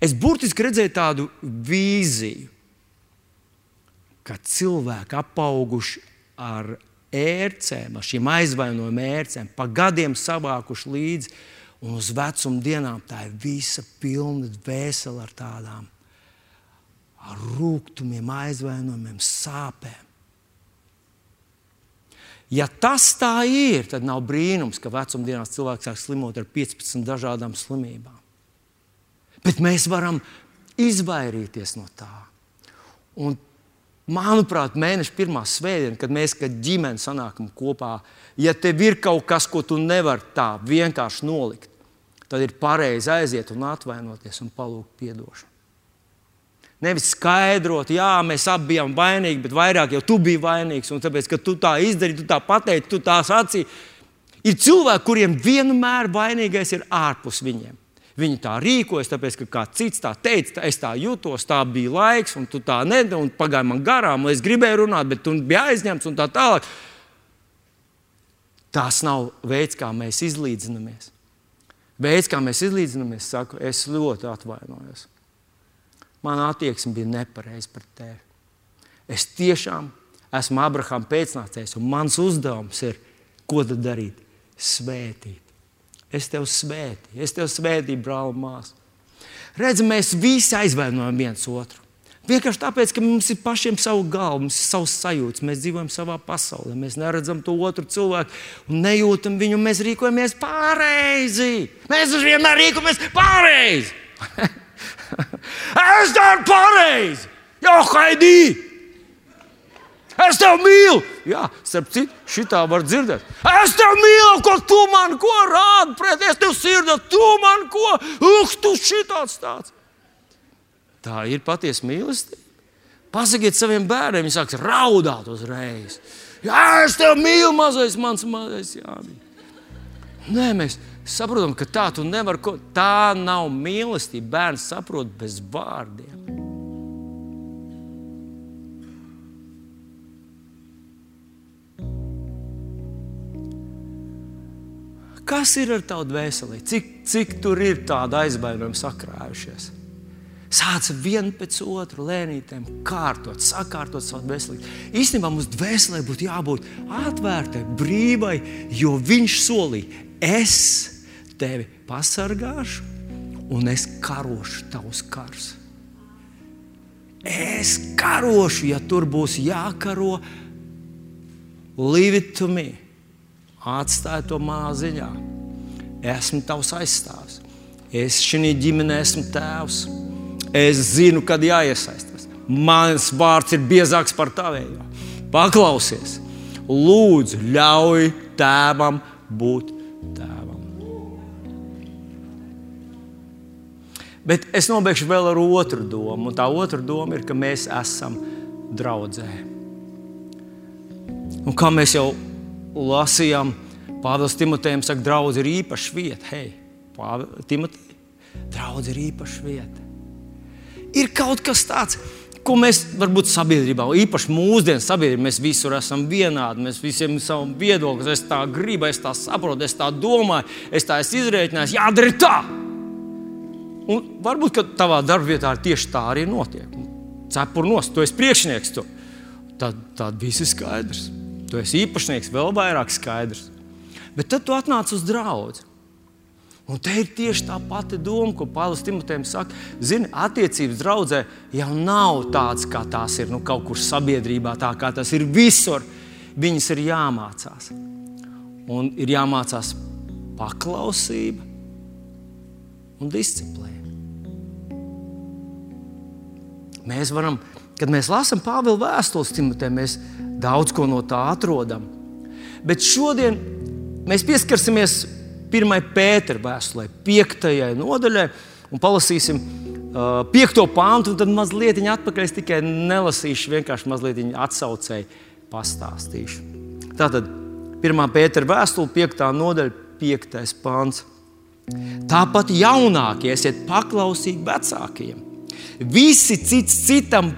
Es burtiski redzēju tādu vīziju, ka cilvēki apauguši ar ērcēm, ar šīm aizvainojuma ērcēm, pa gadiem savākuši līdzi. Un uz vecuma dienām tā ir visa pilna dvēsele ar tādām ar rūkumiem, aizvainojumiem, sāpēm. Ja tas tā ir, tad nav brīnums, ka vecumdienās cilvēks sāk slimot ar 15 dažādām slimībām. Bet mēs varam izvairīties no tā. Un, manuprāt, mēneša pirmā svētdiena, kad mēs kā ģimene sanākam kopā, ja tev ir kaut kas, ko tu nevari tā vienkārši nolikt, tad ir pareizi aiziet un atvainoties un palūgt atdošanu. Nevis skaidrot, jā, mēs abi bijām vainīgi, bet vairāk jau tu biji vainīgs. Un tāpēc, ka tu tā izdarīji, tu tā pateici, tu tā sacīji. Ir cilvēki, kuriem vienmēr vainīgais ir ārpus viņiem. Viņi tā rīkojas, tāpēc, ka kāds cits tā teica, tā, es tā jutos, tā bija laiks, un tu tā nedari, un pagāja man garām, un es gribēju runāt, bet tu biji aizņemts un tā tālāk. Tas nav veids, kā mēs izlīdzinamies. Veids, kā mēs izlīdzinamies, saku, es ļoti atvainojos. Mana attieksme bija nepareiza pret tevi. Es tiešām esmu Abrahama pēcnācējs, un mans uzdevums ir, ko tad darīt? Svētīt. Es tevi svētīju, es tevi svētīju, brāl, māsas. Redz, mēs visi aizvainojam viens otru. Vienkārši tāpēc, ka mums ir pašiem savu galvu, mums ir savs sajūta, mēs dzīvojam savā pasaulē, mēs neredzam to otru cilvēku un nejūtam viņu, mēs rīkojamies pareizi. Mēs vienmēr rīkojamies pareizi. *laughs* es daru pareizi! Jā, Haidī! Es tevi mīlu! Jā, starp citu, šitā var dzirdēt. Es tevi mīlu, ko tu man ko rādi pretī. Es tev sirdā, tu man ko, uh, tu šitāds tāds. Tā ir patiesa mīlestība. Pasakiet saviem bērniem, viņi sāks raudāt uzreiz. Jā, es tevi mīlu, mazais, mans mazais Jānis. Nē, mēs saprotam, ka tā tu nevari. Tā nav mīlestība. Bērns saprot bez vārdiem. Kas ir ar tavu dvēseli? Cik, cik tur ir tāda aizvainojuma sakrājušies? Sāc vienu pēc otru lēnītēm kārtot, sakārtot savu dvēseli. Īstenībā mums dvēselē būtu jābūt atvērtai, brīvai, jo viņš solīja, es tevi pasargāšu un es karošu tavus karus. Es karošu, ja tur būs jākaro, leave it to me. Atstāj to manā ziņā. Esmu tavs aizstāvis. Es šajā ģimenē esmu tēvs. Es zinu, kad jāiesaistās. Mans vārds ir biezāks par tavējo. Paklausies, lūdzu, ļauj tēvam būt tēvam. Bet es nobeigšu vēl ar otru domu. Un tā otra doma ir, ka mēs esam draudzē. Un kā mēs jau lasījām, Pāvils Timotejam saka, draudz ir īpaša vieta. Hei, Timotej, draudz ir īpaša vieta. Ir kaut kas tāds, ko mēs varbūt sabiedrībā, īpaši mūsdienu sabiedrībā, mēs visur esam vienādi. Mēs visiem ir savs viedoklis, es tā gribu, es tā saprotu, es tā domāju, es tā esmu izrēķinājis, jādara tā. Un varbūt tavā darbvietā tieši tā arī notiek. Cepur nost, tu esi priekšnieks. Tu. Tad, tad viss ir skaidrs. Tu esi īpašnieks, vēl vairāk skaidrs. Bet tad tu atnāc uz draugu. Un te ir tieši tā pati doma, ko Pāvils Timotejam saka. Zini, attiecības draudzē jau nav tādas, kā tās ir nu, kaut kur sabiedrībā, tā kā tas ir visur. Viņas ir jāmācās. Un ir jāmācās paklausība un disciplīna. Mēs varam, kad mēs lasām Pāvila vēstules Timotejam, mēs daudz ko no tā atrodam. Bet šodien mēs pieskarsimies pirmai Pētera vēstulē, piektajai nodaļai, un palasīsim uh, piekto pāntu, un tad mazliet atpakaļ es tikai nelasīšu, vienkārši mazliet atsaucēju, pastāstīšu. Tātad, pirmā Pētera vēstule, piektā nodaļa, piektais pāns. Tāpat jaunākie esiet paklausīgi vecākajiem. Visi cits citam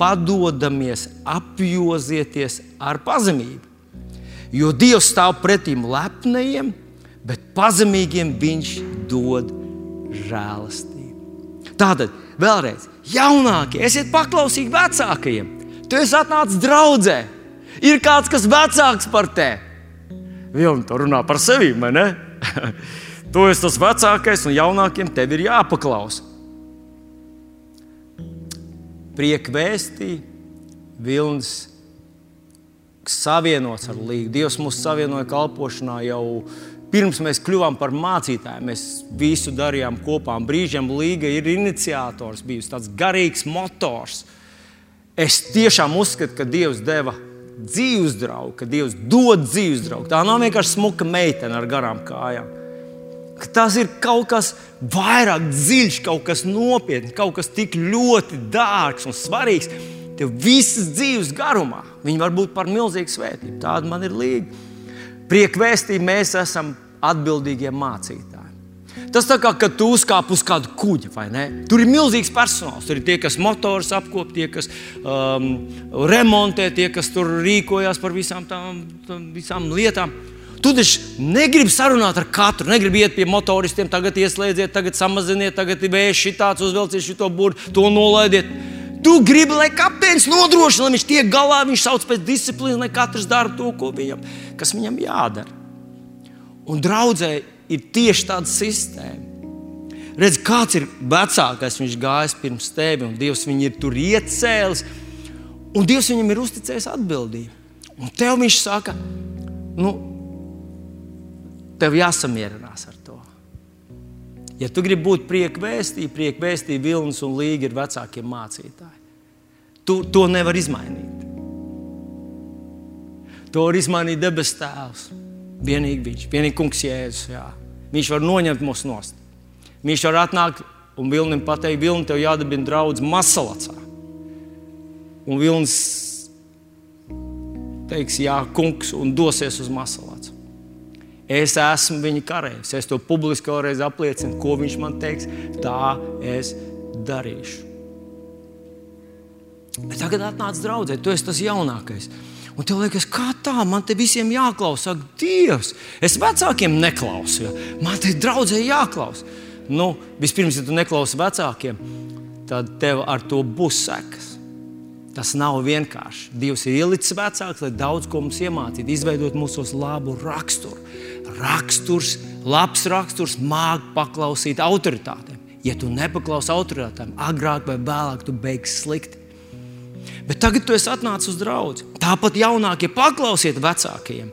padodamies, apjozieties ar pazemību. Jo Dievs stāv pretim lepniem, bet pazemīgiem viņš dod žēlastību. Tātad, vēlreiz, jaunākie, esiet paklausīgi vecākajiem. Tu esi atnācis draudzē, ir kāds, kas ir vecāks par tevi. Viņam tur runā par sevi, vai ne? *laughs* tu esi tas vecākais, un jaunākiem tev ir jāpaklausa. Prieka vēstī, vilnis savienots ar līgu. Dievs mūs savienoja kalpošanā jau pirms mēs kļuvām par mācītājiem. Mēs visu darījām kopā. Brīžiem līga ir iniciators, bijusi tāds garīgs motors. Es tiešām uzskatu, ka Dievs deva dzīves draugu, ka Dievs dod dzīves draugu. Tā nav vienkārši smuka meitene ar garām kājām. Ka tas ir kaut kas vairāk dziļš, kaut kas nopietns, kaut kas tik ļoti dārgs un svarīgs. Tev visas dzīves garumā viņi var būt par milzīgu svētību. Tāda man ir līga. Prieku vēstī mēs esam atbildīgie mācītāji. Tas tā kā tu uzkāp uz kādu kuģi, vai ne? Tur ir milzīgs personāls. Tur ir tie, kas motors apkop, tie, kas um, remontē, tie, kas tur rīkojas par visām tām, tām visām lietām. Tu taču negribi sarunāt ar katru, negribi iet pie motoristiem, tagad ieslēdziet, tagad samaziniet, tagad ir vējš, šitāds uzvelciet šo burbuļu, to nolaidiet. Tu gribi, lai kapteinis nodrošina, lai viņš tiek galā, viņš sauc pēc disciplīnas, lai katrs dara to, viņam, kas viņam jādara. Un draudzē ir tieši tāda sistēma. Redz, kāds ir vecākais, viņš gājis pirms tevis, un Dievs viņu ir tur iecēlis, un Dievs viņam ir uzticējis atbildību. Un tev viņš saka, nu, tev jāsamierinās ar to. Ja tu gribi būt prieka vēstī, prieka vēstī, vilnis un līga ir vecākie mācītāji. Tu to nevar izmainīt. To var izmainīt debesu tēvs. Vienīgi viņš, vienīgi kungs Jēzus. Jā. Viņš var noņemt mūs nost. Viņš var atnākt un Vilnim pateikt, Vilni, tev jādabina draudz masalacā. Un Vilnis teiks, jā, kungs, un dosies uz masalācu. Es esmu viņa karavīrs. Es to publiski vēlreiz apliecinu, ko viņš man teiks. Tā es darīšu. Bet tagad atnāc draudzē, tu esi tas jaunākais. Un tev liekas, kā tā, man te visiem jāklausa. Dievs, es vecākiem neklausu. Man te draudzē jāklausa. Nu, vispirms, ja tu neklausi vecākiem, tad tev ar to būs sekas. Tas nav vienkārši. Dievs ir ielicis vecāks, lai daudz ko mums iemācītu, izveidot mūsos labu raksturu. Raksturs, labs raksturs māca paklausīt autoritātēm. Ja tu nepaklausi autoritātēm, agrāk vai vēlāk tu beigsi slikti. Bet tagad tu esi atnācis uz draugu. Tāpat jaunākie paklausiet vecākajiem.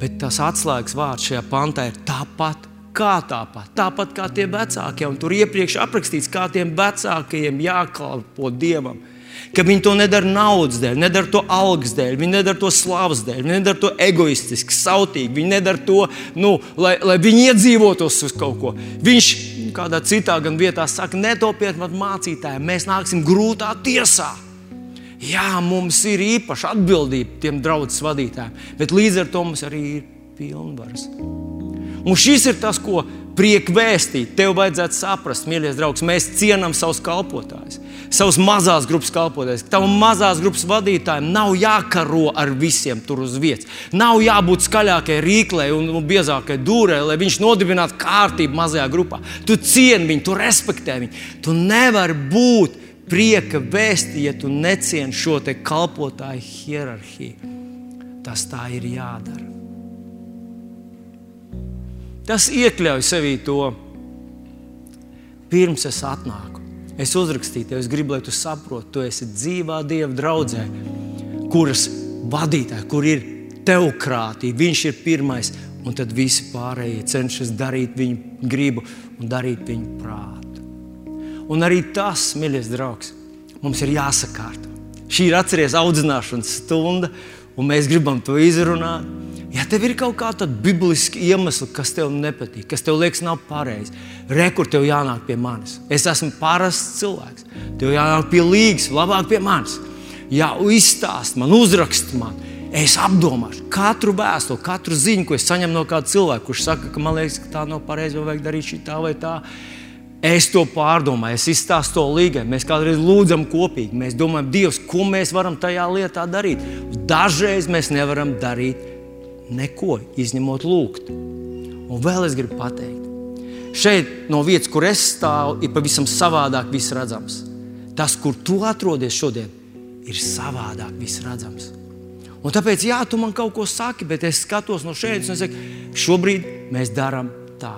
Bet tas atslēgas vārds šajā pantā ir tāpat. Kā tāpat, tāpat kā tie vecākie, un tur iepriekš aprakstīts, kā tiem vecākajiem jākalpo Dievam. Ka viņi to nedara naudas dēļ, nedara to algas dēļ, viņi nedara to slavas dēļ, viņi nedara to egoistiski, sautīgi, viņi nedara to, nu, lai, lai viņi iedzīvotos uz kaut ko. Viņš kādā citā vietā saka, netopiet man mācītājiem, mēs nāksim grūtā tiesā. Jā, mums ir īpaša atbildība tiem draudzes vadītājiem, bet līdz ar to mums arī ir pilnvaras. Un šis ir tas, ko prieka vēstīt. Tev vajadzētu saprast, mīļais draugs, mēs cienām savus kalpotājus, savus mazās grupas kalpotājus. Tavam mazās grupas vadītājam nav jākaro ar visiem tur uz vietas. Nav jābūt skaļākai rīklei un biezākai dūrē, lai viņš nodibinātu kārtību mazajā grupā. Tu cieni viņu, tu respektē viņu. Tu nevari būt prieka vēsti, ja tu necieni šo kalpotāju hierarhiju. tas tā ir jādara. Tas iekļauj sevī to, pirms es atnāku. Es uzrakstīju, tev, es gribu, lai tu saproti, tu esi dzīvā Dieva draudzē, kuras vadītāja, kur ir teokrātija, viņš ir pirmais, un tad visi pārējie cenšas darīt viņu gribu un darīt viņu prātu. Un arī tas, mīļais draugs, mums ir jāsakārto. Šī ir atcerieties audzināšanas stunda, un mēs gribam to izrunāt. Ja tev ir kaut kāda bibliska iemesla, kas tev nepatīk, kas tev liekas, nav pareizi, rekur tev jānāk pie manis. Es esmu parasts cilvēks. Tev jānāk pie līgas, labāk pie manis. Jā, izstāst man, uzrakst man. Es apdomāšu katru vēstuli, katru ziņu, ko es saņemu no kāda cilvēka, kurš saka, ka man liekas, ka tā nav pareizi, vai vajag darīt šī tā vai tā. Es to pārdomāju, es izstāstu to līgai. Mēs kādreiz lūdzam kopīgi. Mēs domājam, Dievs, ko mēs varam tajā lietā darīt. Dažreiz mēs nevaram darīt neko, izņemot lūgt. Un vēl es gribu pateikt, šeit no vietas, kur es stāvu, ir pavisam savādāk viss redzams. Tas, kur tu atrodies šodien, ir savādāk viss redzams. Un tāpēc, jā, tu man kaut ko saki, bet es skatos no šejienes un saku, šobrīd mēs darām tā.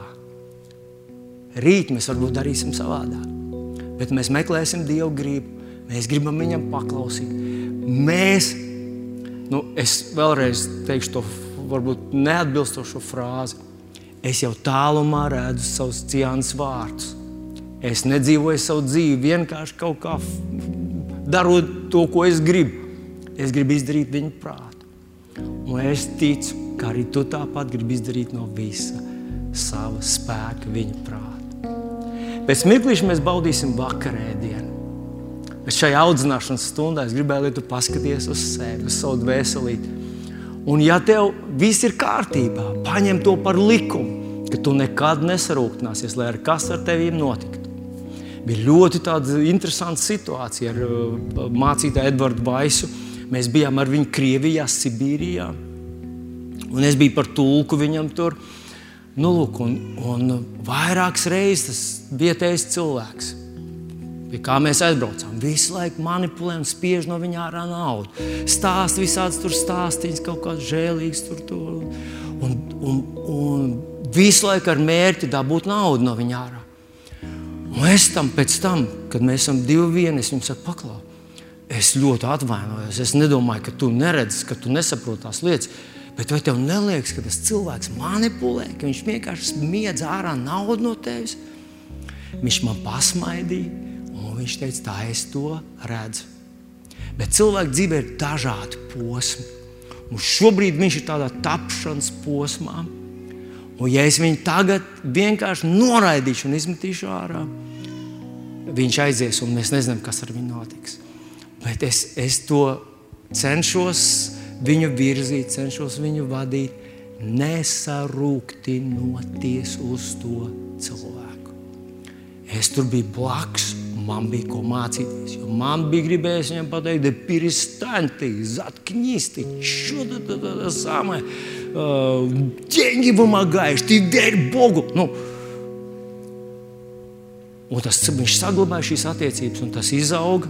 Rīt mēs varbūt darīsim savādāk. Bet mēs meklēsim Dievu gribu, mēs gribam Viņam paklausīt. Mēs, nu, es vēlreiz teikšu to varbūt neatbilstošo frāzi. Es jau tālumā redzu savus ciānus vārdus. Es nedzīvoju savu dzīvi vienkārši kaut kā darot to, ko es gribu. Es gribu izdarīt viņu prātu. Un es ticu, ka arī tu tāpat gribi izdarīt no visa sava spēka viņa prātu. Pēc mirklīša mēs baudīsim vakarēdienu. Bet šajā audzināšanas stundā es gribēju, lai tu paskaties uz sevi, uz savu dvēselīti Un, ja tev viss ir kārtībā, paņem to par likumu, ka tu nekad nesarūktināsies, lai ar kas ar tevi notiktu. Bija ļoti interesanta situācija ar uh, mācītāju Edvardu Baisu. Mēs bijām ar viņu Krievijā, Sibīrijā. Un es biju par tulku viņam tur. Nu, lūk, un, un vairākas reizes tas vietējais cilvēks pie kā mēs aizbraucām. Visu laiku manipulē un spiež no viņa ārā naudu. Stāst visādas tur stāstīņas, kaut kāds žēlīgs tur. tur. Un, un, un visu laiku ar mērķi dabūt naudu no viņa ārā. Un es tam pēc tam, kad mēs esam divi vieni, es viņam saku, paklau. Es ļoti atvainojos. Es nedomāju, ka tu neredzi, ka tu nesaproti tās lietas. Bet vai tev neliekas, ka tas cilvēks manipulē, ka viņš vienkārši smiedz ārā naudu no tevis? Viņš man pasmaidīja, Un viņš teica, tā es to redzu. Bet cilvēka dzīvē ir dažādi posmi. Un šobrīd viņš ir tādā tapšanas posmā. Un, ja es viņu tagad vienkārši noraidīšu un izmetīšu ārā, viņš aizies, un mēs nezinām, kas ar viņu notiks. Bet es, es to cenšos viņu virzīt, cenšos viņu vadīt, nesarūktinoties uz to cilvēku. Es tur biju blakus man bija ko mācīties. Man bija gribējis viņam pateikt, ka перестаньте, заткнись, ты что ты это самое, деньги вымогаешь, ты верь Богу. Nu, Un tas, viņš saglabāja šīs attiecības, un tas izauga,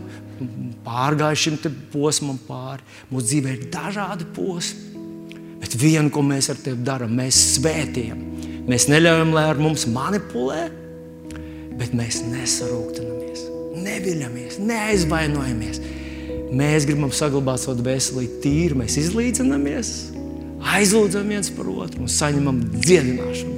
pārgāja šim posmam pāri. Mūsu dzīvē ir dažādi posmi. Bet vienu, ko mēs ar tevi darām, mēs svētījam. Mēs neļaujam, lai ar mums manipulē, bet mēs nesarūktinām neviļamies, neaizvainojamies. Mēs gribam saglabāt savu dvēseli tīru, mēs izlīdzinamies, aizlūdzam viens par otru un saņemam dziedināšanu.